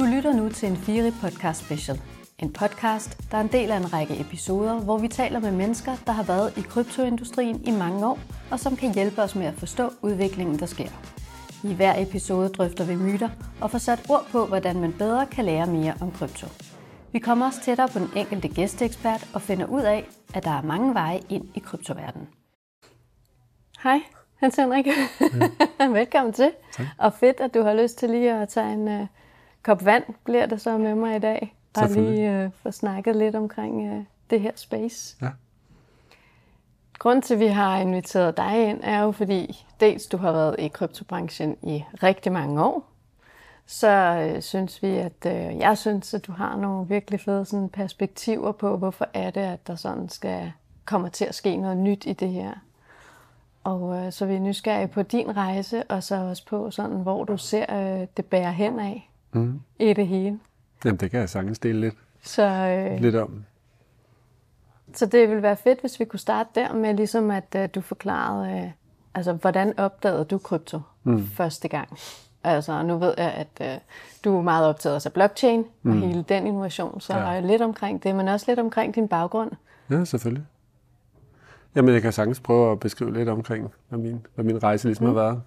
Du lytter nu til en Firi podcast special. En podcast, der er en del af en række episoder, hvor vi taler med mennesker, der har været i kryptoindustrien i mange år, og som kan hjælpe os med at forstå udviklingen, der sker. I hver episode drøfter vi myter og får sat ord på, hvordan man bedre kan lære mere om krypto. Vi kommer også tættere på den enkelte gæsteekspert og finder ud af, at der er mange veje ind i kryptoverdenen. Hej, Hans Henrik. Mm. Velkommen til. Tak. Og fedt, at du har lyst til lige at tage en uh, kop vand, bliver det så med mig i dag. Og lige uh, få snakket lidt omkring uh, det her space. Ja. Grunden til, at vi har inviteret dig ind, er jo fordi, dels du har været i kryptobranchen i rigtig mange år, så øh, synes vi, at øh, jeg synes, at du har nogle virkelig fede sådan, perspektiver på, hvorfor er det, at der sådan skal komme til at ske noget nyt i det her. Og øh, så vi er nysgerrige på din rejse, og så også på, sådan, hvor du ser øh, det bære hen af mm. i det hele. Jamen, det kan jeg sagtens dele lidt, så, øh, lidt om. Så det ville være fedt, hvis vi kunne starte der med, ligesom at øh, du forklarede, øh, altså, hvordan opdagede du krypto mm. første gang? Altså, nu ved jeg, at øh, du er meget optaget af blockchain mm. og hele den innovation, så ja. lidt omkring det, men også lidt omkring din baggrund. Ja, selvfølgelig. Jamen, jeg kan sagtens prøve at beskrive lidt omkring, hvad min, hvad min rejse ligesom mm. har været.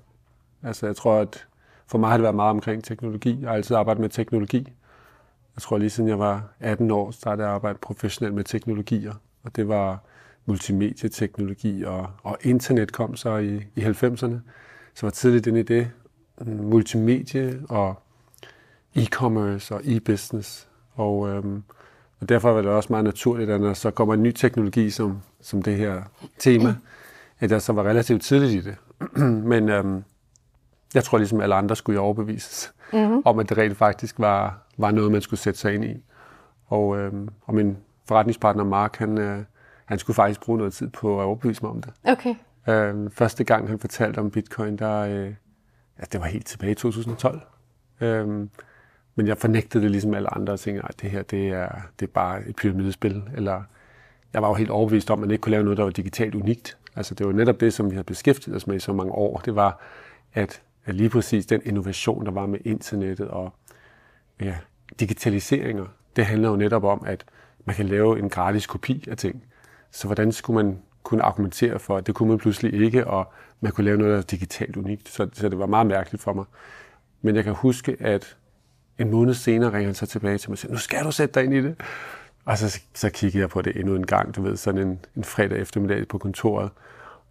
Altså, jeg tror, at for mig har det været meget omkring teknologi. Jeg har altid arbejdet med teknologi. Jeg tror, lige siden jeg var 18 år, startede jeg at arbejde professionelt med teknologier. Og det var multimedieteknologi, og, og internet kom så i, i 90'erne. Så var tidligt inde i det. Multimedie og e-commerce og e-business. Og, øhm, og derfor var det også meget naturligt, at når så kommer en ny teknologi som, som det her tema, at jeg så var relativt tidligt i det. Men øhm, jeg tror ligesom alle andre skulle overbevises mm-hmm. om, at det rent faktisk var, var noget, man skulle sætte sig ind i. Og, øhm, og min forretningspartner Mark, han, øh, han skulle faktisk bruge noget tid på at overbevise mig om det. Okay. Øhm, første gang han fortalte om bitcoin, der, øh, ja, det var helt tilbage i 2012. Øhm, men jeg fornægtede det ligesom alle andre og tænkte, at det her det er, det er bare et pyramidespil. Eller jeg var jo helt overbevist om, at man ikke kunne lave noget, der var digitalt unikt. Altså det var netop det, som vi har beskæftiget os med i så mange år. Det var, at lige præcis den innovation, der var med internettet og ja, digitaliseringer, det handler jo netop om, at man kan lave en gratis kopi af ting. Så hvordan skulle man kunne argumentere for, at det kunne man pludselig ikke, og man kunne lave noget, der er digitalt unikt. Så, så det var meget mærkeligt for mig. Men jeg kan huske, at en måned senere ringer han så tilbage til mig og siger, nu skal du sætte dig ind i det. Og så, så kiggede jeg på det endnu en gang, du ved, sådan en, en fredag eftermiddag på kontoret.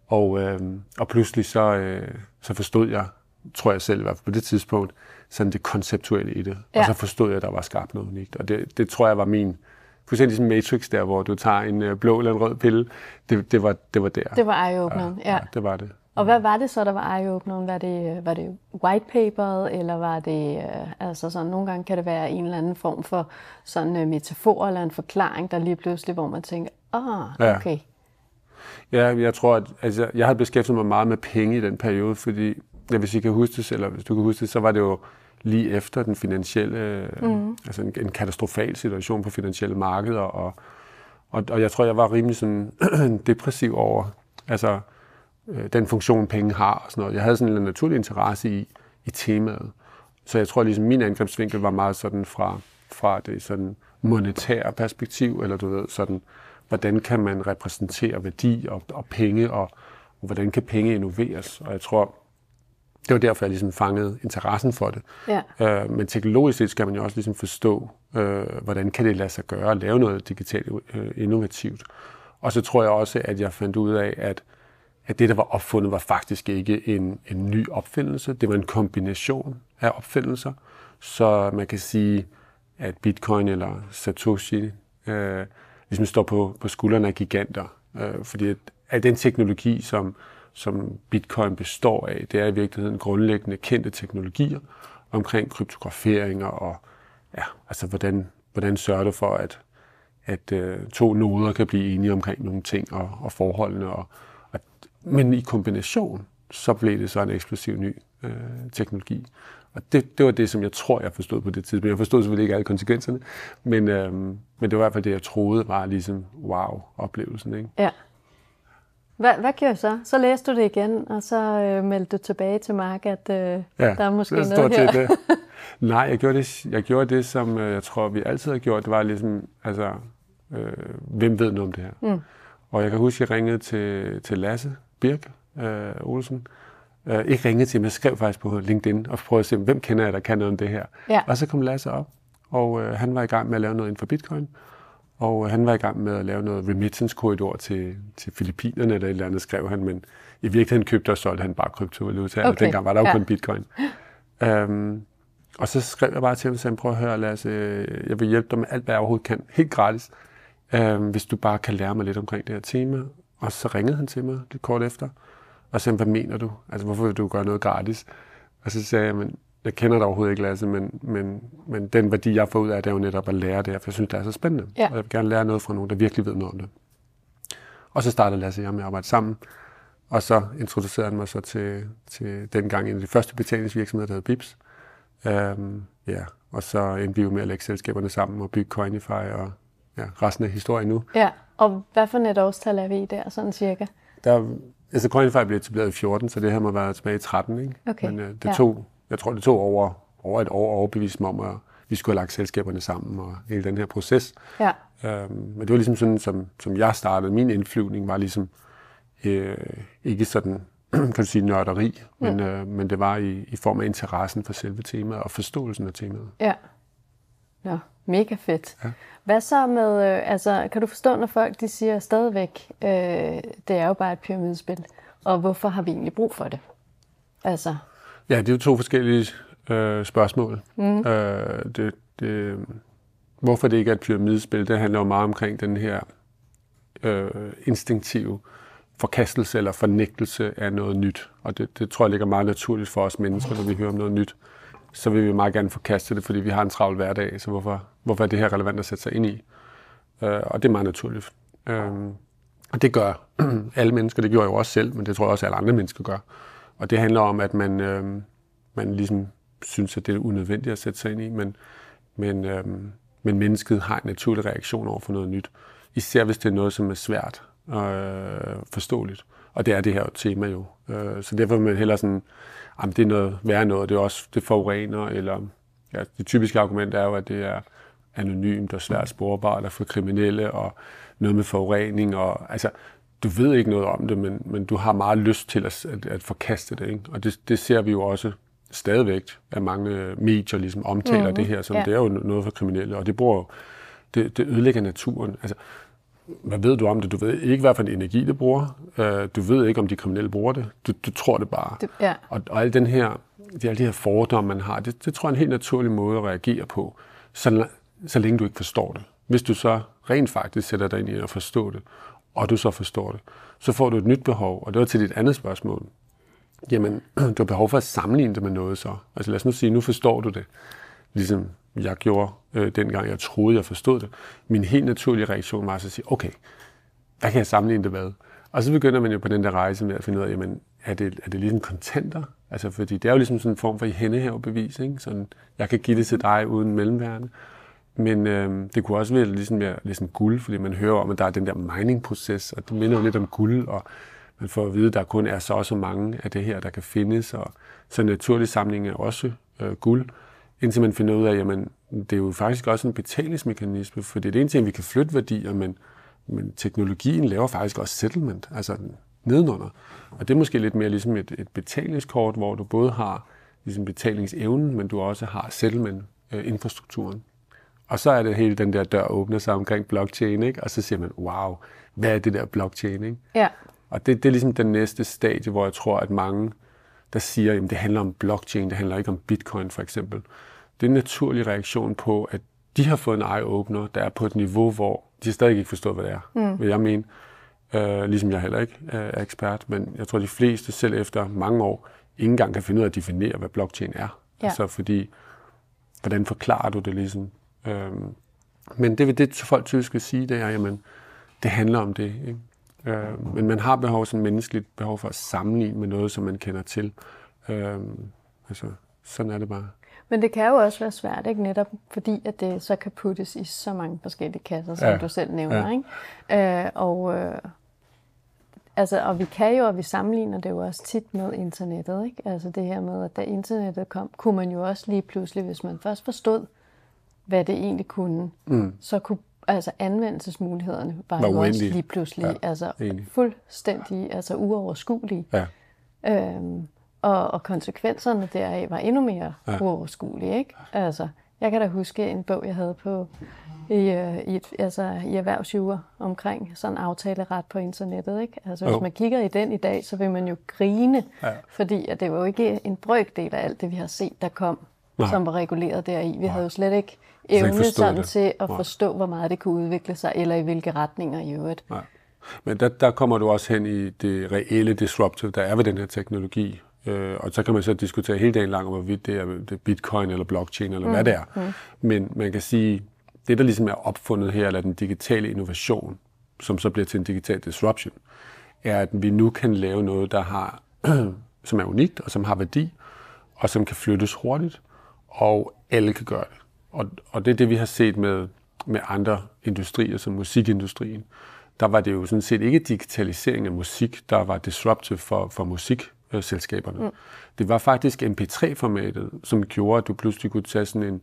Og, øh, og pludselig så, øh, så forstod jeg, tror jeg selv i hvert fald på det tidspunkt, sådan det konceptuelle i det. Ja. Og så forstod jeg, at der var skabt noget unikt. Og det, det tror jeg var min, fuldstændig som Matrix der, hvor du tager en øh, blå eller en rød pille. Det, det, var, det var der. Det var eye-openeren, ja, ja. ja. det var det. Og hvad var det så, der var eye-openeren? Var det, var det white paperet, eller var det, øh, altså sådan, nogle gange kan det være en eller anden form for sådan en metafor eller en forklaring, der lige pludselig, hvor man tænker, ah, okay. Ja, ja jeg tror, at altså, jeg har beskæftiget mig meget med penge i den periode, fordi, ja, hvis I kan huske det, eller hvis du kan huske det, så var det jo lige efter den finansielle, mm. altså en, en katastrofal situation på finansielle markeder, og, og, og jeg tror, jeg var rimelig sådan depressiv over, altså øh, den funktion, penge har og sådan noget. Jeg havde sådan en naturlig interesse i, i temaet. Så jeg tror, ligesom min angrebsvinkel var meget sådan fra, fra det sådan monetære perspektiv, eller du ved, sådan, hvordan kan man repræsentere værdi og, og penge, og, og hvordan kan penge innoveres. Og jeg tror, det var derfor, jeg ligesom fangede interessen for det. Ja. Øh, men teknologisk set skal man jo også ligesom forstå, øh, hvordan kan det lade sig gøre at lave noget digitalt øh, innovativt. Og så tror jeg også, at jeg fandt ud af, at, at det, der var opfundet, var faktisk ikke en, en ny opfindelse. Det var en kombination af opfindelser. Så man kan sige, at bitcoin eller Satoshi øh, ligesom står på, på skuldrene af giganter. Øh, fordi at, at den teknologi, som, som bitcoin består af, det er i virkeligheden grundlæggende kendte teknologier omkring kryptograferinger og ja, altså hvordan, hvordan sørger du for, at, at øh, to noder kan blive enige omkring nogle ting og, og forholdene. Og, og, men i kombination, så blev det så en eksplosiv ny øh, teknologi. Og det, det var det, som jeg tror, jeg forstod på det tidspunkt. Jeg forstod selvfølgelig ikke alle konsekvenserne, men, øhm, men det var i hvert fald det, jeg troede var ligesom wow-oplevelsen. Ikke? Ja. Hvad, hvad gjorde så? Så læste du det igen, og så øh, meldte du tilbage til Mark, at øh, ja, der er måske noget her. Det. Nej, jeg gjorde det, jeg gjorde det som øh, jeg tror, vi altid har gjort. Det var ligesom, altså, øh, hvem ved noget om det her? Mm. Og jeg kan huske, at jeg ringede til, til Lasse Birk øh, Olsen. Øh, ikke ringede til ham, jeg skrev faktisk på LinkedIn og prøvede at se, hvem kender jeg, der kan noget om det her. Ja. Og så kom Lasse op, og øh, han var i gang med at lave noget inden for bitcoin. Og han var i gang med at lave noget remittance-korridor til, til Filippinerne, eller et eller andet, skrev han, men i virkeligheden købte og solgte han bare kryptovaluta. Okay. Dengang var der jo ja. kun bitcoin. Um, og så skrev jeg bare til ham og sagde, prøv at høre, Lasse, jeg vil hjælpe dig med alt, hvad jeg overhovedet kan, helt gratis, um, hvis du bare kan lære mig lidt omkring det her tema. Og så ringede han til mig lidt kort efter, og sagde, hvad mener du? Altså, hvorfor vil du gøre noget gratis? Og så sagde jeg, men jeg kender dig overhovedet ikke, Lasse, men, men, men den værdi, jeg får ud af det, er jo netop at lære det her, for jeg synes, det er så spændende. Ja. Og jeg vil gerne lære noget fra nogen, der virkelig ved noget om det. Og så startede Lasse og jeg med at arbejde sammen, og så introducerede han mig så til, til dengang en af de første betalingsvirksomheder, der hed Bips. Um, ja, og så endte vi jo med at lægge selskaberne sammen og bygge Coinify, og ja, resten af historien nu. Ja, og hvad for et årstal er vi i der, sådan cirka? Der, altså Coinify blev etableret i 14, så det her må have været tilbage i 13, ikke? Okay. Men uh, det ja. tog jeg tror, det tog over, over et år at overbevise mig om, at vi skulle have lagt selskaberne sammen og hele den her proces. Ja. Øhm, men det var ligesom sådan, som, som jeg startede. Min indflyvning var ligesom øh, ikke sådan, kan du sige, nørderi, mm. men, øh, men det var i, i form af interessen for selve temaet og forståelsen af temaet. Ja. Ja, mega fedt. Ja. Hvad så med, øh, altså kan du forstå, når folk de siger stadigvæk, øh, det er jo bare et pyramidespil, og hvorfor har vi egentlig brug for det? Altså, Ja, det er jo to forskellige øh, spørgsmål. Mm. Øh, det, det, hvorfor det ikke er et pyramidespil, det handler jo meget omkring den her øh, instinktive forkastelse eller fornægtelse af noget nyt. Og det, det tror jeg ligger meget naturligt for os mennesker, når vi hører om noget nyt. Så vil vi meget gerne forkaste det, fordi vi har en travl hverdag, så hvorfor, hvorfor er det her relevant at sætte sig ind i? Øh, og det er meget naturligt. Øh, og det gør alle mennesker, det gjorde jeg jo også selv, men det tror jeg også, at alle andre mennesker gør. Og det handler om, at man, øh, man ligesom synes, at det er unødvendigt at sætte sig ind i, men, men, øh, men mennesket har en naturlig reaktion over for noget nyt. Især hvis det er noget, som er svært og øh, forståeligt. Og det er det her tema jo. Øh, så derfor vil man hellere sådan, at det er noget værre noget, det er også det forurener, eller ja, det typiske argument er jo, at det er anonymt og svært sporbart for kriminelle, og noget med forurening, og altså, du ved ikke noget om det, men, men du har meget lyst til at, at, at forkaste det. Ikke? Og det, det ser vi jo også stadigvæk, at mange medier ligesom omtaler mm-hmm. det her, som ja. det er jo noget for kriminelle, og det, bruger, det, det ødelægger naturen. Altså, hvad ved du om det? Du ved ikke, hvad for en energi det bruger. Uh, du ved ikke, om de kriminelle bruger det. Du, du tror det bare. Det, ja. og, og al den her, det, alle de her fordomme, man har, det, det tror jeg er en helt naturlig måde at reagere på, så, så længe du ikke forstår det. Hvis du så rent faktisk sætter dig ind i at forstå det, og du så forstår det, så får du et nyt behov. Og det var til dit andet spørgsmål. Jamen, du har behov for at sammenligne det med noget så. Altså lad os nu sige, nu forstår du det, ligesom jeg gjorde øh, dengang, jeg troede, jeg forstod det. Min helt naturlige reaktion var at sige, okay, hvad kan jeg sammenligne det med? Og så begynder man jo på den der rejse med at finde ud af, jamen, er det, er det ligesom kontanter? Altså, fordi det er jo ligesom sådan en form for hændehavebevis, ikke? Sådan, jeg kan give det til dig uden mellemværende. Men øh, det kunne også være ligesom mere ligesom guld, fordi man hører om, at der er den der mining-proces, og det minder jo lidt om guld, og man får at vide, at der kun er så og så mange af det her, der kan findes, og så naturlig samling er også øh, guld, indtil man finder ud af, at det er jo faktisk også en betalingsmekanisme, for det er en ting, vi kan flytte værdier, men, men teknologien laver faktisk også settlement, altså nedenunder. Og det er måske lidt mere ligesom et, et betalingskort, hvor du både har ligesom betalingsevnen, men du også har settlement-infrastrukturen. Øh, og så er det hele den der dør åbner sig omkring blockchain, ikke? og så siger man, wow, hvad er det der blockchain? Ikke? Ja. Og det, det er ligesom den næste stadie, hvor jeg tror, at mange, der siger, at det handler om blockchain, det handler ikke om bitcoin for eksempel. Det er en naturlig reaktion på, at de har fået en eye-opener, der er på et niveau, hvor de stadig ikke forstår, hvad det er, mm. vil jeg mene. Uh, ligesom jeg heller ikke uh, er ekspert, men jeg tror, de fleste, selv efter mange år, ikke engang kan finde ud af at definere, hvad blockchain er. Ja. Altså fordi, hvordan forklarer du det ligesom? Øhm, men det vil det, folk typisk skal sige, det er, jamen, det handler om det. Ikke? Øh, men man har behov, som menneskeligt behov for at sammenligne med noget, som man kender til. Øh, altså, sådan er det bare. Men det kan jo også være svært, ikke? netop fordi, at det så kan puttes i så mange forskellige kasser, som ja. du selv nævner. Ja. Ikke? Øh, og øh, altså, og vi kan jo, og vi sammenligner det jo også tit med internettet, ikke? Altså det her med, at da internettet kom, kunne man jo også lige pludselig, hvis man først forstod, hvad det egentlig kunne, mm. så kunne altså anvendelsesmulighederne var, var jo også lige pludselig ja, altså enig. fuldstændig altså uoverskuelige. Ja. Øhm, og, og konsekvenserne deraf var endnu mere ja. uoverskuelige. Ikke? Altså, jeg kan da huske en bog, jeg havde på i, øh, i, et, altså, i erhvervsjuger omkring sådan aftaleret på internettet. Ikke? Altså, hvis jo. man kigger i den i dag, så vil man jo grine, ja. fordi at det var jo ikke en brøkdel af alt det, vi har set, der kom, Nej. som var reguleret deri. Vi Nej. havde jo slet ikke evne sådan til at Nej. forstå, hvor meget det kunne udvikle sig, eller i hvilke retninger i øvrigt. Nej. Men der, der kommer du også hen i det reelle disruptive, der er ved den her teknologi. Øh, og så kan man så diskutere hele dagen lang om, hvorvidt det er, det er bitcoin eller blockchain eller mm. hvad det er. Mm. Men man kan sige, det der ligesom er opfundet her, eller den digitale innovation, som så bliver til en digital disruption, er, at vi nu kan lave noget, der har, som er unikt og som har værdi, og som kan flyttes hurtigt, og alle kan gøre det. Og, og det er det, vi har set med, med andre industrier, som musikindustrien. Der var det jo sådan set ikke digitalisering af musik, der var disruptive for, for musikselskaberne. Mm. Det var faktisk MP3-formatet, som gjorde, at du pludselig kunne tage sådan en,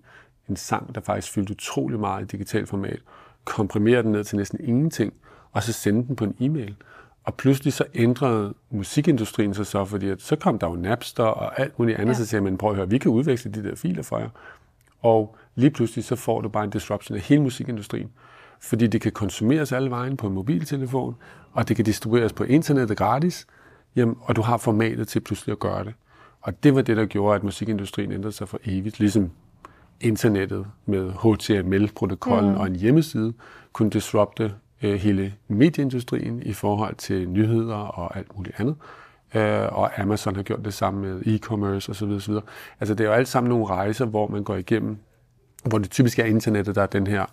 en sang, der faktisk fyldte utrolig meget i digitalt format, komprimere den ned til næsten ingenting, og så sende den på en e-mail. Og pludselig så ændrede musikindustrien sig så, fordi at så kom der jo Napster og alt muligt andet, ja. så sagde man, prøv at høre, vi kan udveksle de der filer for jer. Og lige pludselig så får du bare en disruption af hele musikindustrien. Fordi det kan konsumeres alle vejen på en mobiltelefon, og det kan distribueres på internettet gratis, jamen, og du har formatet til pludselig at gøre det. Og det var det, der gjorde, at musikindustrien ændrede sig for evigt, ligesom internettet med HTML-protokollen mm. og en hjemmeside kunne disrupte øh, hele medieindustrien i forhold til nyheder og alt muligt andet. Øh, og Amazon har gjort det samme med e-commerce osv. osv. Altså det er jo alt sammen nogle rejser, hvor man går igennem, hvor det typisk er internettet, der er den her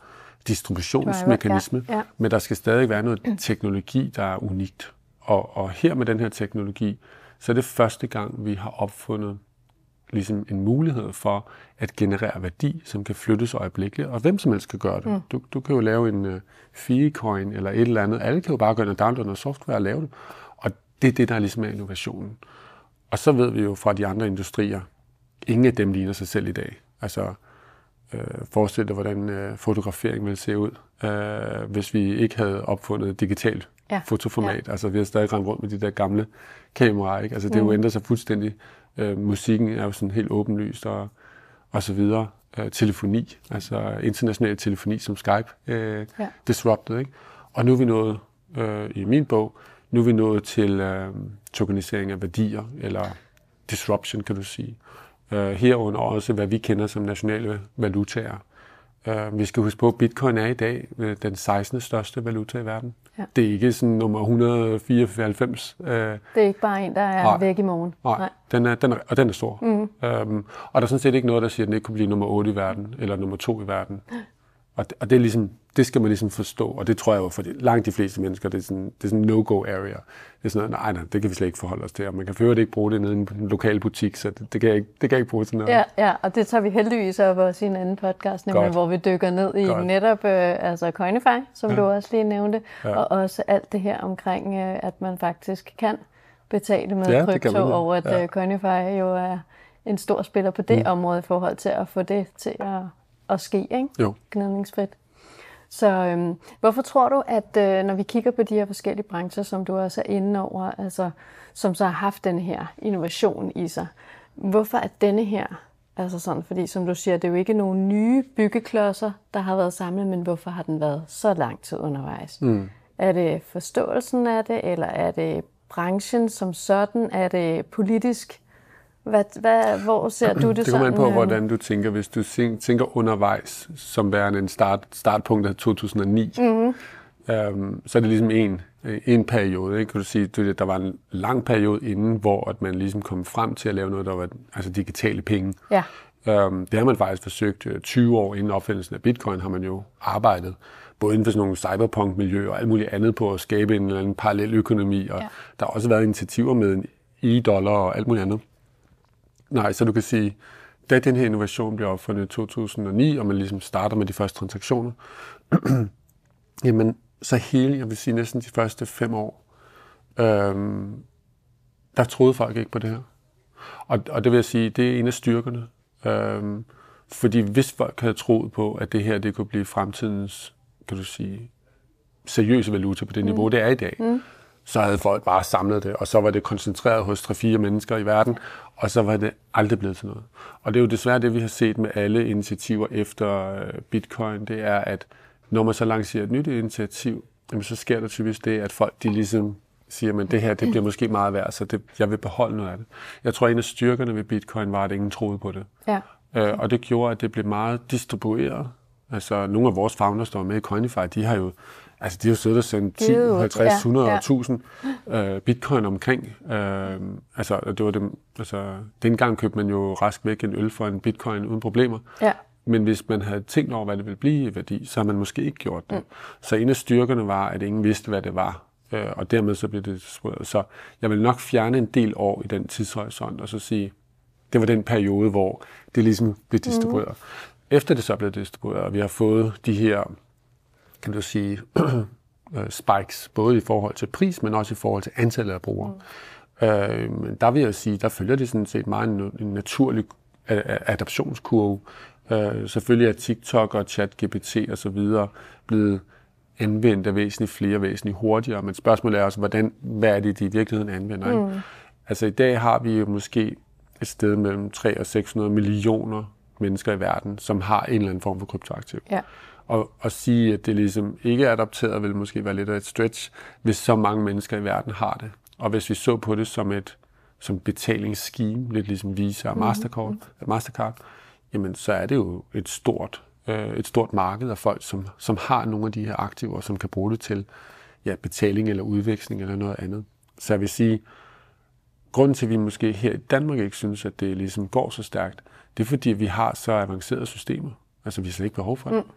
distributionsmekanisme, ja, ja. men der skal stadig være noget teknologi, der er unikt. Og, og her med den her teknologi, så er det første gang, vi har opfundet ligesom en mulighed for at generere værdi, som kan flyttes øjeblikkeligt, og hvem som helst kan gøre det. Mm. Du, du kan jo lave en uh, øh, Ficoin eller et eller andet. Alle kan jo bare gå ind og downloade noget software og lave det. Og det er det, der ligesom er innovationen. Og så ved vi jo fra de andre industrier, ingen af dem ligner sig selv i dag. Altså, øh, forestil dig, hvordan øh, fotografering ville se ud, øh, hvis vi ikke havde opfundet digitalt ja. fotoformat. Ja. Altså, vi har stadig rendt rundt med de der gamle kameraer. Ikke? Altså, det mm. jo ændret sig fuldstændig. Øh, musikken er jo sådan helt åbenlyst og, og så videre. Øh, telefoni, altså international telefoni som Skype, øh, ja. disrupted. Ikke? Og nu er vi nået, øh, i min bog, nu er vi nået til øh, tokenisering af værdier, eller disruption, kan du sige. Øh, herunder også, hvad vi kender som nationale valutaer. Øh, vi skal huske på, at bitcoin er i dag øh, den 16. største valuta i verden. Ja. Det er ikke sådan nummer 194. Øh, det er ikke bare en, der er nej, væk i morgen. Nej, nej. Den er, den er, og den er stor. Mm. Øhm, og der er sådan set ikke noget, der siger, at den ikke kunne blive nummer 8 i verden, eller nummer 2 i verden. Og det, og det er ligesom, det skal man ligesom forstå, og det tror jeg jo for de, langt de fleste mennesker, det er sådan, det er sådan en no-go area. Det er sådan noget, nej, nej, det kan vi slet ikke forholde os til, og man kan for ikke bruge det nede i en lokal butik, så det, det, kan jeg ikke, det kan jeg ikke bruge til noget. Ja, ja, og det tager vi heldigvis op også i en anden podcast, nemlig, hvor vi dykker ned i Godt. netop øh, altså Coinify, som ja. du også lige nævnte, ja. og også alt det her omkring, øh, at man faktisk kan betale med ja, krypto, og at ja. øh, Coinify jo er en stor spiller på det mm. område i forhold til at få det til at at ske, ikke? Jo. Gnidningsfrit. Så øhm, hvorfor tror du, at øh, når vi kigger på de her forskellige brancher, som du også er inde over, altså, som så har haft den her innovation i sig, hvorfor er denne her, altså sådan, fordi som du siger, det er jo ikke nogen nye byggeklodser, der har været samlet, men hvorfor har den været så lang tid undervejs? Mm. Er det forståelsen af det, eller er det branchen som sådan? Er det politisk hvad, hvad, hvor ser du det Det kommer an på, hvordan du tænker. Hvis du tænker undervejs, som værende en start, startpunkt af 2009, mm-hmm. øhm, så er det ligesom en, en periode. Ikke? Kan du sige, der var en lang periode inden, hvor at man ligesom kom frem til at lave noget, der var altså digitale penge. Ja. Øhm, det har man faktisk forsøgt 20 øh, år inden opfindelsen af bitcoin, har man jo arbejdet både inden for sådan nogle cyberpunk-miljøer og alt muligt andet på at skabe en eller anden parallel økonomi. Og ja. der har også været initiativer med e-dollar og alt muligt andet. Nej, så du kan sige, da den her innovation bliver opfundet i 2009, og man ligesom starter med de første transaktioner, jamen så hele, jeg vil sige næsten de første fem år, øhm, der troede folk ikke på det her. Og, og det vil jeg sige, det er en af styrkerne. Øhm, fordi hvis folk havde troet på, at det her det kunne blive fremtidens, kan du sige, seriøse valuta på det mm. niveau, det er i dag, mm. Så havde folk bare samlet det, og så var det koncentreret hos 3-4 mennesker i verden, og så var det aldrig blevet til noget. Og det er jo desværre det, vi har set med alle initiativer efter øh, bitcoin, det er, at når man så lancerer et nyt initiativ, jamen, så sker der typisk det, at folk de ligesom siger, at det her det bliver måske meget værd, så det, jeg vil beholde noget af det. Jeg tror, at en af styrkerne ved bitcoin var, at ingen troede på det. Ja. Øh, og det gjorde, at det blev meget distribueret. Altså, nogle af vores founders, der var med i Coinify, de har jo Altså, de har siddet og sendt 10, 50, ja, 100 ja. 1000 øh, bitcoin omkring. Øh, altså, det var dem, altså, dengang købte man jo rask væk en øl for en bitcoin uden problemer. Ja. Men hvis man havde tænkt over, hvad det ville blive i værdi, så har man måske ikke gjort det. Mm. Så en af styrkerne var, at ingen vidste, hvad det var. Øh, og dermed så blev det distribueret. Så jeg vil nok fjerne en del år i den tidshorisont, og så sige, det var den periode, hvor det ligesom blev distribueret. Mm. Efter det så blev distribueret, og vi har fået de her, kan du sige, øh, spikes, både i forhold til pris, men også i forhold til antallet af brugere. Mm. Øh, der vil jeg sige, der følger det sådan set meget en, en naturlig adaptionskurve. Øh, selvfølgelig er TikTok og ChatGPT og så videre blevet anvendt af væsentligt flere, væsentligt hurtigere, men spørgsmålet er også, hvordan, hvad er det, de i virkeligheden anvender? Mm. Ikke? Altså i dag har vi jo måske et sted mellem 3 og 600 millioner mennesker i verden, som har en eller anden form for kryptoaktiv. Ja. Og at sige, at det ligesom ikke er adopteret, vil måske være lidt af et stretch, hvis så mange mennesker i verden har det. Og hvis vi så på det som et som betalingsscheme, lidt ligesom Visa og mhm. Mastercard, mm-hmm. Mastercard jamen så er det jo et stort, øh, et stort marked af folk, som, som har nogle af de her aktiver, som kan bruge det til ja, betaling eller udveksling eller noget andet. Så jeg vil sige, grunden til, at vi måske her i Danmark ikke synes, at det ligesom går så stærkt, det er fordi, vi har så avancerede systemer. Altså, vi har slet ikke behov for det. Mm.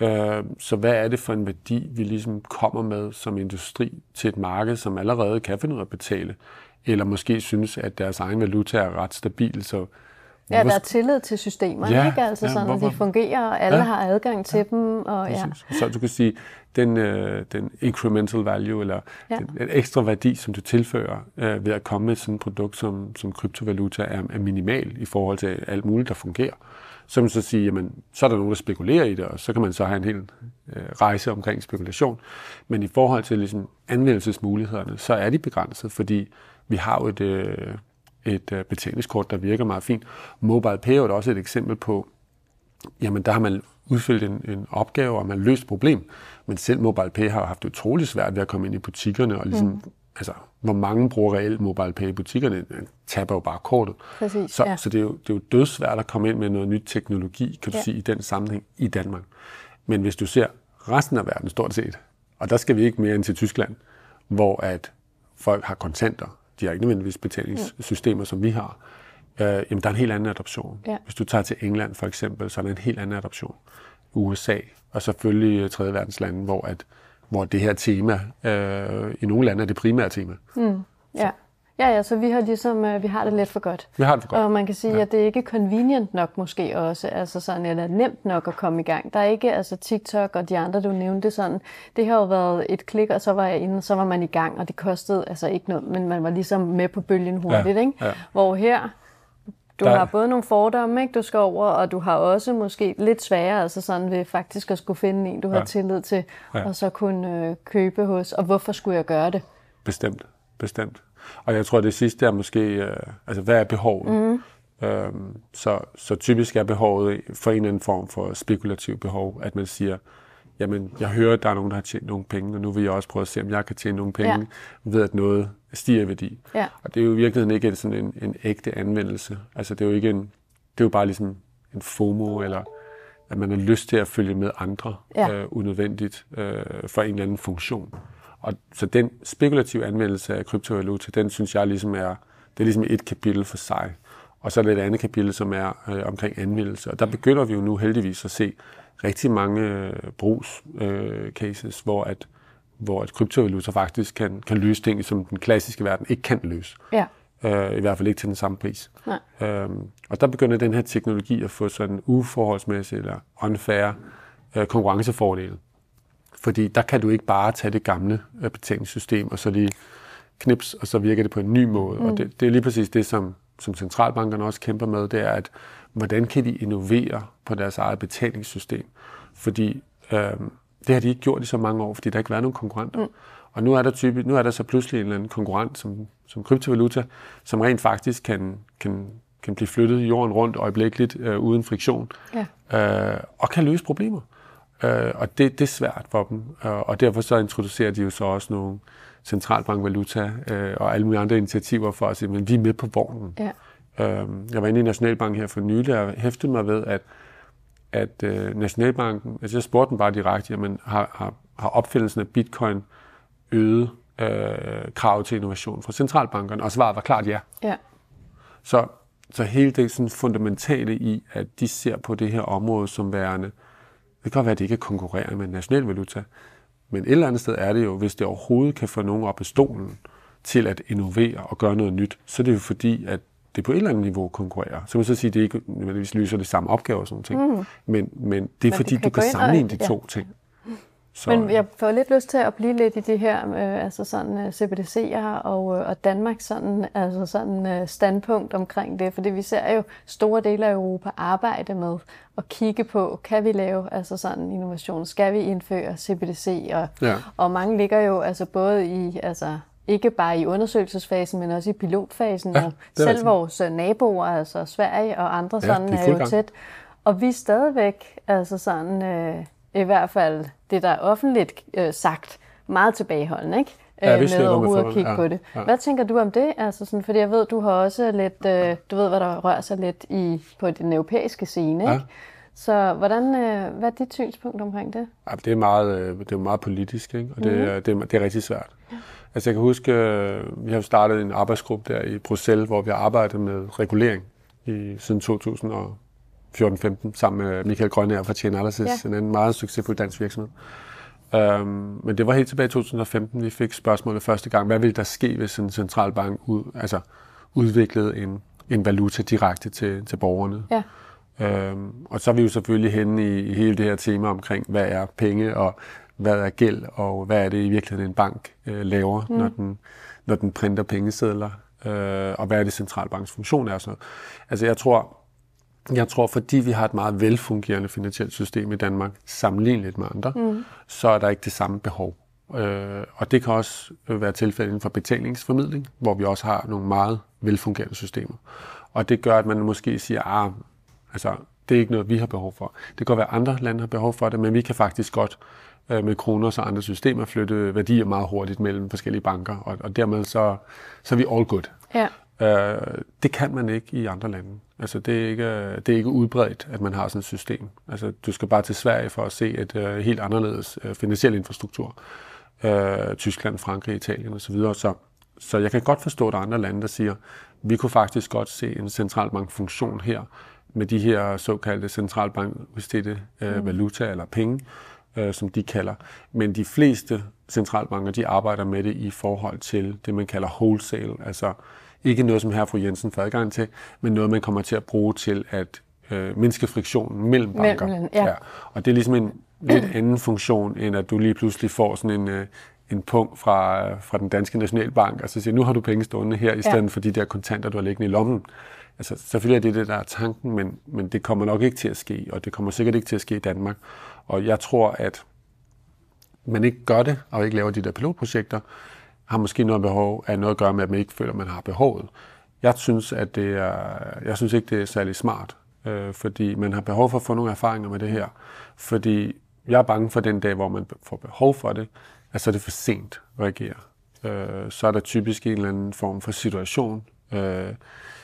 Øh, så hvad er det for en værdi, vi ligesom kommer med som industri til et marked, som allerede kan finde ud af at betale, eller måske synes, at deres egen valuta er ret stabil, så Ja, der er tillid til systemerne, ja, ikke? Altså ja, sådan, hvorfor? at de fungerer, og alle ja, har adgang til ja, dem. Og, ja. Så du kan sige, den, øh, den incremental value, eller ja. den, den ekstra værdi, som du tilfører øh, ved at komme med sådan et produkt som, som kryptovaluta, er, er minimal i forhold til alt muligt, der fungerer. Så man så sige, jamen, så er der nogen, der spekulerer i det, og så kan man så have en hel øh, rejse omkring spekulation. Men i forhold til ligesom, anvendelsesmulighederne, så er de begrænset, fordi vi har jo et... Øh, et øh, betalingskort, der virker meget fint. Mobile Pay er også et eksempel på, jamen der har man udfyldt en, en opgave, og man løst problem. Men selv Mobile Pay har haft det svært ved at komme ind i butikkerne, og ligesom, mm altså, hvor mange bruger reelt Mobile Pay i butikkerne, man taber jo bare kortet. Præcis, så, ja. så det, er jo, det er jo dødsvært at komme ind med noget nyt teknologi, kan du ja. sige, i den sammenhæng i Danmark. Men hvis du ser resten af verden stort set, og der skal vi ikke mere end til Tyskland, hvor at folk har kontanter, de har ikke nødvendigvis betalingssystemer, som vi har, øh, jamen der er en helt anden adoption. Ja. Hvis du tager til England for eksempel, så er der en helt anden adoption. USA, og selvfølgelig tredje verdens lande, hvor, at, hvor det her tema, øh, i nogle lande er det primære tema. Mm. Ja. Ja, ja, så vi har ligesom, øh, vi har det lidt for godt. Vi har det for godt. Og man kan sige, ja. at det er ikke convenient nok måske også, altså sådan, eller nemt nok at komme i gang. Der er ikke, altså TikTok og de andre, du nævnte, sådan, det har jo været et klik, og så var jeg inde, så var man i gang, og det kostede altså ikke noget, men man var ligesom med på bølgen hurtigt, ja. ikke? Ja. Hvor her, du der... har både nogle fordomme, ikke, du skal over, og du har også måske lidt sværere, altså sådan ved faktisk at skulle finde en, du ja. har tillid til, ja. og så kunne øh, købe hos, og hvorfor skulle jeg gøre det? Bestemt, bestemt. Og jeg tror, det sidste er måske, øh, altså hvad er behovet? Mm. Øhm, så, så typisk er behovet for en eller anden form for spekulativ behov, at man siger, jamen, jeg hører, at der er nogen, der har tjent nogle penge, og nu vil jeg også prøve at se, om jeg kan tjene nogle penge ja. ved, at noget stiger i værdi. Ja. Og det er jo i virkeligheden ikke sådan en, en ægte anvendelse. Altså, det er jo ikke en, det er jo bare ligesom en FOMO, eller at man har lyst til at følge med andre ja. øh, unødvendigt øh, for en eller anden funktion. Og så den spekulative anvendelse af kryptovaluta, den synes jeg ligesom er, det er ligesom et kapitel for sig. Og så er det et andet kapitel, som er øh, omkring anvendelse. Og der begynder vi jo nu heldigvis at se rigtig mange øh, brugscases, øh, hvor at hvor at kryptovaluta faktisk kan, kan løse ting, som den klassiske verden ikke kan løse. Ja. Øh, I hvert fald ikke til den samme pris. Nej. Øhm, og der begynder den her teknologi at få sådan uforholdsmæssig eller unfair øh, konkurrencefordele. Fordi der kan du ikke bare tage det gamle øh, betalingssystem og så lige knips, og så virker det på en ny måde. Mm. Og det, det er lige præcis det, som, som centralbankerne også kæmper med, det er, at hvordan kan de innovere på deres eget betalingssystem? Fordi øh, det har de ikke gjort i så mange år, fordi der ikke været nogen konkurrenter. Mm. Og nu er der typisk, nu er der så pludselig en eller anden konkurrent som, som kryptovaluta, som rent faktisk kan, kan, kan blive flyttet jorden rundt øjeblikkeligt øh, uden friktion, ja. øh, og kan løse problemer. Øh, og det, det er svært for dem, øh, og derfor så introducerer de jo så også nogle centralbankvaluta øh, og alle mulige andre initiativer for at sige, at vi er med på vognen. Ja. Øh, jeg var inde i Nationalbank her for nylig, og hæftede mig ved, at at øh, Nationalbanken, altså jeg spurgte den bare direkte, jamen har, har, har opfindelsen af bitcoin øget øh, krav til innovation fra centralbankerne? Og svaret var klart ja. ja. Så, så hele det sådan fundamentale i, at de ser på det her område som værende, det kan godt være, at det ikke konkurrerer med national valuta, men et eller andet sted er det jo, hvis det overhovedet kan få nogen op i stolen til at innovere og gøre noget nyt, så er det jo fordi, at det på et eller andet niveau konkurrerer. Så man så sige, at det ikke nødvendigvis løser det samme opgave og sådan ting. Mm. Men, men det er men fordi, kan du kan sammenligne de to ja. ting. Så, Men jeg får lidt lyst til at blive lidt i det her, øh, altså sådan øh, CBDC'er og, øh, og Danmarks sådan, altså sådan uh, standpunkt omkring det, fordi vi ser jo store dele af Europa arbejde med at kigge på, kan vi lave altså sådan innovation, skal vi indføre CBDC, og, ja. og mange ligger jo altså både i altså ikke bare i undersøgelsesfasen, men også i pilotfasen. Ja, og selv altså. vores naboer, altså Sverige og andre ja, sådan, er, er jo tæt. Og vi er stadigvæk, altså sådan, øh, i hvert fald det, der er offentligt øh, sagt, meget tilbageholdende, ikke? Ja, vi med overhovedet at kigge ja, på det. Ja. Hvad tænker du om det? Altså sådan, fordi jeg ved, du har også lidt, øh, du ved, hvad der rører sig lidt i, på den europæiske scene, ja. ikke? Så hvordan, øh, hvad er dit synspunkt omkring det? Ja, det, er meget, øh, det er meget politisk, ikke? og det, mm. det, er, det er rigtig svært. Ja. Altså jeg kan huske, øh, vi har startet en arbejdsgruppe der i Bruxelles, hvor vi har arbejdet med regulering i, siden 2014-15 sammen med Michael Grønne fra Chain Analysis, ja. en anden meget succesfuld dansk virksomhed. Um, men det var helt tilbage i 2015, vi fik spørgsmålet første gang, hvad ville der ske, hvis en centralbank ud, altså udviklede en, en valuta direkte til, til borgerne? Ja. Um, og så er vi jo selvfølgelig henne i, i hele det her tema omkring, hvad er penge, og hvad er gæld, og hvad er det i virkeligheden en bank øh, laver, mm. når, den, når den printer pengesedler, øh, og hvad er det centralbanks funktion er. Sådan noget. Altså jeg tror, jeg tror, fordi vi har et meget velfungerende finansielt system i Danmark, sammenlignet med andre, mm. så er der ikke det samme behov. Øh, og det kan også være tilfældet inden for betalingsformidling, hvor vi også har nogle meget velfungerende systemer. Og det gør, at man måske siger, ah, altså, det er ikke noget, vi har behov for. Det kan godt være, at andre lande har behov for det, men vi kan faktisk godt øh, med kroner og andre systemer flytte værdier meget hurtigt mellem forskellige banker, og, og dermed så, så er vi all good. Ja. Øh, det kan man ikke i andre lande. Altså, det er, ikke, det er ikke udbredt, at man har sådan et system. Altså, du skal bare til Sverige for at se et uh, helt anderledes uh, finansiel infrastruktur. Uh, Tyskland, Frankrig, Italien osv. Så, videre. så, så jeg kan godt forstå, at der er andre lande, der siger, vi kunne faktisk godt se en centralbankfunktion her, med de her såkaldte centralbankudstedte uh, mm. valuta eller penge, uh, som de kalder. Men de fleste centralbanker, de arbejder med det i forhold til det, man kalder wholesale, altså ikke noget, som her fru Jensen får adgang til, men noget, man kommer til at bruge til at øh, mindske friktionen mellem banker. Mellem, ja. Ja. Og det er ligesom en lidt anden funktion, end at du lige pludselig får sådan en, øh, en punkt fra, fra den danske nationalbank, og så siger, nu har du penge stående her, i stedet ja. for de der kontanter, du har liggende i lommen. Altså, selvfølgelig er det det, der er tanken, men, men det kommer nok ikke til at ske, og det kommer sikkert ikke til at ske i Danmark. Og jeg tror, at man ikke gør det, og ikke laver de der pilotprojekter, har måske noget behov, af noget at gøre med, at man ikke føler, at man har behovet. Jeg synes, at det er, jeg synes ikke, det er særlig smart, øh, fordi man har behov for at få nogle erfaringer med det her. Fordi jeg er bange for den dag, hvor man får behov for det, at så er det for sent at reagere. Øh, så er der typisk en eller anden form for situation, øh,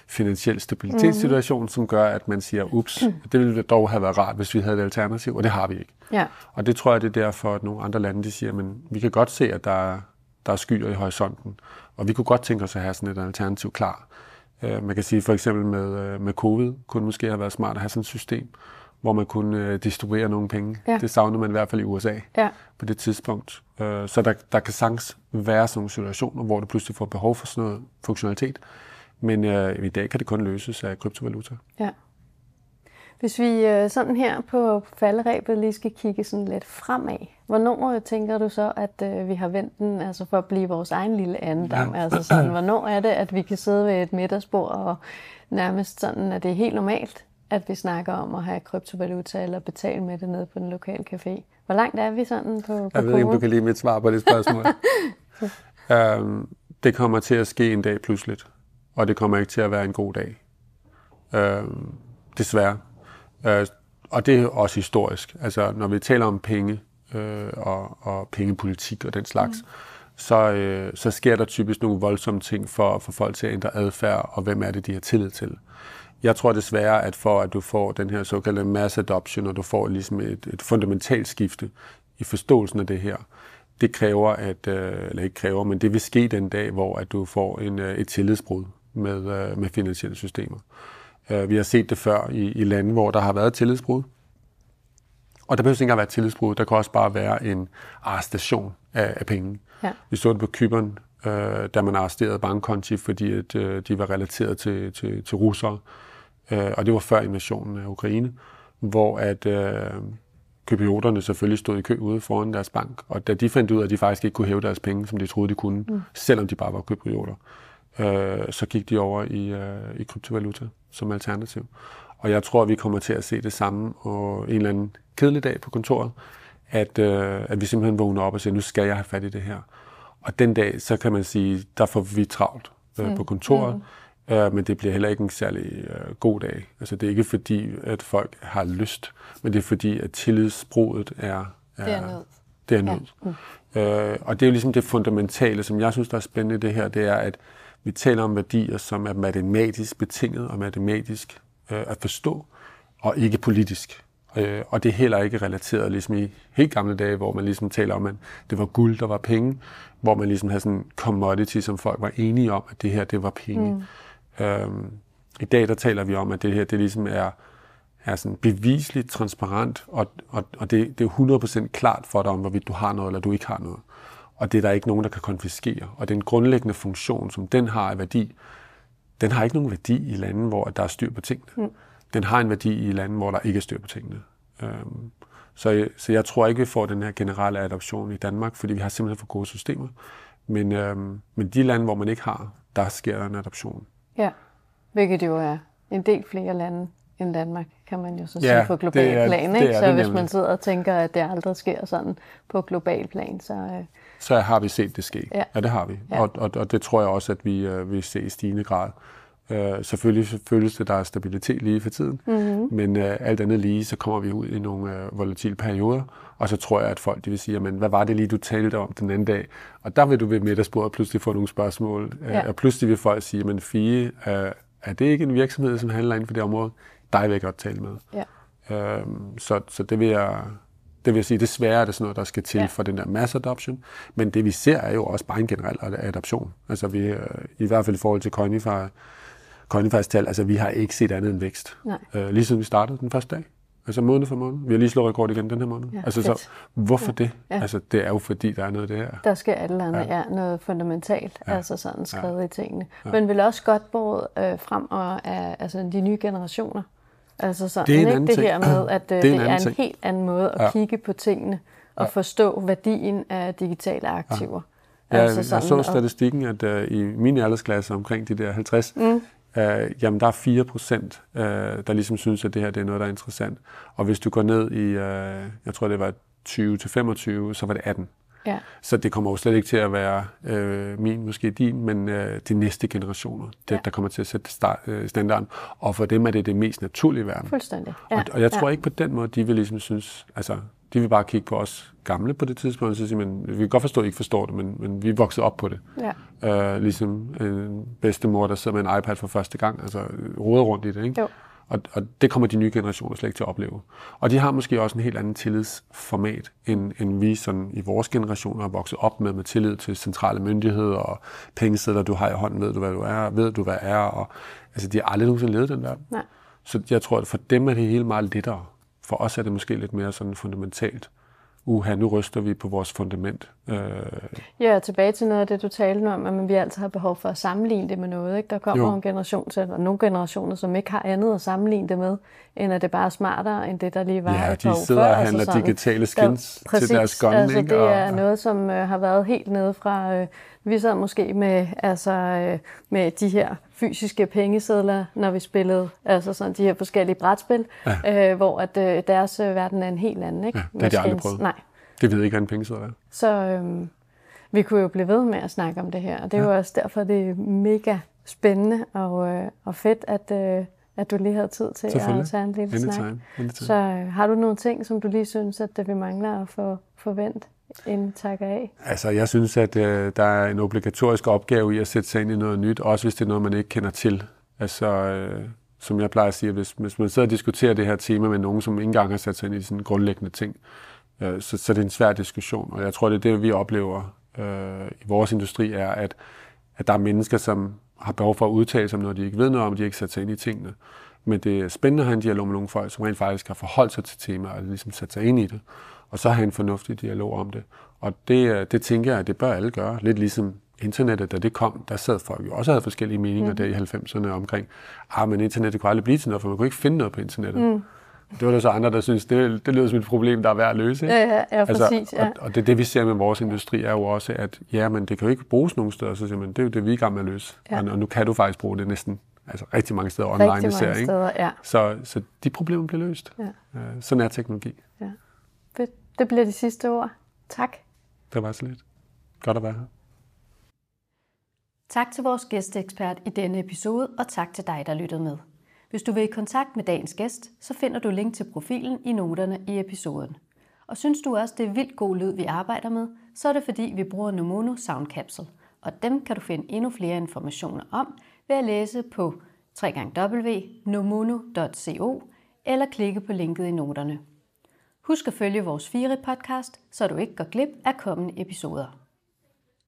finansiel stabilitetssituation, mm. som gør, at man siger, ups, det ville dog have været rart, hvis vi havde et alternativ, og det har vi ikke. Ja. Og det tror jeg, det er derfor, at nogle andre lande de siger, men vi kan godt se, at der er der er skyer i horisonten. Og vi kunne godt tænke os at have sådan et alternativ klar. Uh, man kan sige for eksempel med, uh, med covid, kunne måske have været smart at have sådan et system, hvor man kunne uh, distribuere nogle penge. Ja. Det savner man i hvert fald i USA ja. på det tidspunkt. Så der, der kan sagtens være sådan nogle situationer, hvor du pludselig får behov for sådan noget funktionalitet. Men uh, i dag kan det kun løses af kryptovaluta. Ja. Hvis vi sådan her på falderæbet lige skal kigge sådan lidt fremad, Hvornår tænker du så, at øh, vi har vendt den, altså for at blive vores egen lille andendam? Ja. Altså sådan, hvornår er det, at vi kan sidde ved et middagsbord og nærmest sådan, at det er helt normalt, at vi snakker om at have kryptovaluta eller betale med det nede på den lokale café? Hvor langt er vi sådan på, på Jeg ved ikke, om du kan lide mit svar på det spørgsmål. øhm, det kommer til at ske en dag pludseligt, og det kommer ikke til at være en god dag. Øhm, desværre. Øh, og det er også historisk. Altså, når vi taler om penge øh, og, og pengepolitik og den slags, mm. så, øh, så sker der typisk nogle voldsomme ting for, for folk til at ændre adfærd, og hvem er det, de har tillid til. Jeg tror desværre, at for at du får den her såkaldte mass adoption, og du får ligesom et, et fundamentalt skifte i forståelsen af det her, det kræver, at, øh, eller ikke kræver, men det vil ske den dag, hvor at du får en, øh, et tillidsbrud med, øh, med finansielle systemer. Vi har set det før i, i lande, hvor der har været tillidsbrud. Og der behøver ikke engang være tillidsbrud. Der kan også bare være en arrestation af, af penge. Ja. Vi så det på Kyberen, øh, da man arresterede bankkonti, fordi at, øh, de var relateret til, til, til russere. Øh, og det var før invasionen af Ukraine, hvor at øh, kyprioterne selvfølgelig stod i kø ude foran deres bank. Og da de fandt ud af, at de faktisk ikke kunne hæve deres penge, som de troede, de kunne, mm. selvom de bare var kyprioter, øh, så gik de over i, øh, i kryptovaluta som alternativ. Og jeg tror, at vi kommer til at se det samme og en eller anden kedelig dag på kontoret, at, øh, at vi simpelthen vågner op og siger, nu skal jeg have fat i det her. Og den dag, så kan man sige, der får vi travlt øh, mm. på kontoret, mm. øh, men det bliver heller ikke en særlig øh, god dag. Altså det er ikke fordi, at folk har lyst, men det er fordi, at tillidsbrudet er... er det er nød. Det er nød. Ja. Mm. Øh, og det er jo ligesom det fundamentale, som jeg synes, der er spændende det her, det er, at vi taler om værdier, som er matematisk betinget og matematisk øh, at forstå, og ikke politisk. Øh, og det er heller ikke relateret ligesom i helt gamle dage, hvor man ligesom taler om, at det var guld, der var penge, hvor man ligesom havde sådan en commodity, som folk var enige om, at det her, det var penge. Mm. Øhm, I dag, der taler vi om, at det her, det ligesom er, er sådan bevisligt transparent, og, og, og det, det er 100% klart for dig om, hvorvidt du har noget, eller du ikke har noget. Og det er der ikke nogen, der kan konfiskere. Og den grundlæggende funktion, som den har af værdi, den har ikke nogen værdi i lande, hvor der er styr på tingene. Mm. Den har en værdi i lande, hvor der ikke er styr på tingene. Øhm, så, så jeg tror ikke, vi får den her generelle adoption i Danmark, fordi vi har simpelthen for gode systemer. Men, øhm, men de lande, hvor man ikke har, der sker der en adoption. Ja, hvilket jo er en del flere lande end Danmark, kan man jo så sige på global plan. Ikke? så hvis man sidder og tænker, at det aldrig sker sådan på global plan, så... Øh, så har vi set det ske. Ja, ja det har vi. Ja. Og, og, og det tror jeg også, at vi øh, vil se i stigende grad. Øh, selvfølgelig føles det, at der er stabilitet lige for tiden, mm-hmm. men øh, alt andet lige, så kommer vi ud i nogle øh, volatile perioder, og så tror jeg, at folk de vil sige, men hvad var det lige, du talte om den anden dag? Og der vil du ved middagsbordet pludselig få nogle spørgsmål, øh, ja. og pludselig vil folk sige, men Fie, øh, er det ikke en virksomhed, som handler inden for det område? Dig vil jeg godt tale med. Ja. Øh, så, så det vil jeg det vil sige, desværre er det sådan noget, der skal til ja. for den der mass adoption. Men det vi ser er jo også bare en generel adoption. Altså vi, øh, i hvert fald i forhold til Coinify, Coinify's tal, altså vi har ikke set andet end vækst. Nej. Øh, lige siden vi startede den første dag. Altså måned for måned. Vi har lige slået rekord igen den her måned. Ja, altså så, hvorfor ja. det? Ja. Altså det er jo fordi, der er noget af det her. Der skal et eller andet, ja. ja noget fundamentalt, ja. altså sådan skrevet ja. i tingene. Ja. Men vil også godt både øh, frem og øh, altså de nye generationer. Altså sådan, det er en ikke? det her med, at øh, det er en, det er en ting. helt anden måde at ja. kigge på tingene og ja. forstå værdien af digitale aktiver. Ja. Ja, altså sådan, jeg så statistikken, at uh, i min aldersklasse omkring de der 50, mm. Uh, jamen der er 4 procent, uh, der ligesom synes, at det her det er noget, der er interessant. Og hvis du går ned i, uh, jeg tror det var 20 til 25, så var det 18. Ja. Så det kommer jo slet ikke til at være øh, min, måske din, men øh, de næste generationer, det, ja. der kommer til at sætte start, øh, standarden. Og for dem er det det mest naturlige verden. Fuldstændig. Ja. Og, og jeg tror ja. ikke på den måde, de vil ligesom synes, altså de vil bare kigge på os gamle på det tidspunkt, og så sige, men vi kan godt forstå, at I ikke forstår det, men, men vi er vokset op på det. Ja. Øh, ligesom en bedstemor, der sidder med en iPad for første gang, altså roder rundt i det, ikke? Jo. Og, og det kommer de nye generationer slet ikke til at opleve. Og de har måske også en helt anden tillidsformat, end, end vi sådan i vores generation har vokset op med, med tillid til centrale myndigheder og pengesedler, du har i hånden, ved du, hvad du er, ved du, hvad er. Og, altså, de har aldrig nogensinde levet den verden. Nej. Så jeg tror, at for dem er det hele meget lettere. For os er det måske lidt mere sådan fundamentalt. Uha, nu ryster vi på vores fundament. Øh, Ja, og tilbage til noget af det, du talte om, at vi altid har behov for at sammenligne det med noget. Ikke? Der kommer Jo. en generation til, og nogle generationer, som ikke har andet at sammenligne det med, end at det bare er smartere, end det, der lige var Ja, et de år sidder før. og handler digitale skins til deres gun, altså, ikke? Det Og- er noget, som øh, har været helt nede fra... Øh, vi sad måske med, altså, øh, med de her fysiske pengesedler, når vi spillede altså sådan, de her forskellige brætspil, ja. øh, hvor at, øh, deres øh, verden er en helt anden. Ikke? Ja, det har de aldrig prøvet. Nej. Det ved ikke, hvad en penge sidder er. Så øhm, vi kunne jo blive ved med at snakke om det her, og det er jo også derfor, det er mega spændende og, øh, og fedt, at, øh, at du lige havde tid til at tage en lille snak. Anytime. Anytime. Så øh, har du nogle ting, som du lige synes, at vi mangler at få forvent, inden vi takker af? Altså, jeg synes, at øh, der er en obligatorisk opgave i at sætte sig ind i noget nyt, også hvis det er noget, man ikke kender til. Altså, øh, som jeg plejer at sige, hvis, hvis man sidder og diskuterer det her tema med nogen, som ikke engang har sat sig ind i sådan grundlæggende ting, øh, så, så det er en svær diskussion. Og jeg tror, det er det, vi oplever øh, i vores industri, er, at, at der er mennesker, som har behov for at udtale sig om noget, de ikke ved noget om, de ikke sat sig ind i tingene. Men det er spændende at have en dialog med nogle folk, som rent faktisk har forholdt sig til temaet, og ligesom sat sig ind i det, og så have en fornuftig dialog om det. Og det, øh, det tænker jeg, at det bør alle gøre. Lidt ligesom internettet, da det kom, der sad folk jo også og havde forskellige meninger mm. der i 90'erne omkring, ah, men internettet kunne aldrig blive til noget, for man kunne ikke finde noget på internettet. Mm. Det var der så andre, der synes, det, det lyder som et problem, der er værd at løse. Ikke? Ja, ja, ja præcis. Ja. Og, og det, det, vi ser med vores industri, er jo også, at ja, men det kan jo ikke bruges nogen steder, så siger man, det er jo det, vi er i gang med at løse. Ja. Og, og nu kan du faktisk bruge det næsten altså rigtig mange steder online, Rigtig især, mange ikke? steder, ja. Så, så de problemer bliver løst. Ja. Øh, sådan er teknologi. ja. Det bliver de sidste ord. Tak. Det var så lidt. Godt at være her. Tak til vores gæsteekspert i denne episode, og tak til dig, der lyttede med. Hvis du vil i kontakt med dagens gæst, så finder du link til profilen i noterne i episoden. Og synes du også, det er vildt god lyd, vi arbejder med, så er det fordi, vi bruger Nomono Sound Capsule. Og dem kan du finde endnu flere informationer om ved at læse på www.nomono.co eller klikke på linket i noterne. Husk at følge vores Fire podcast, så du ikke går glip af kommende episoder.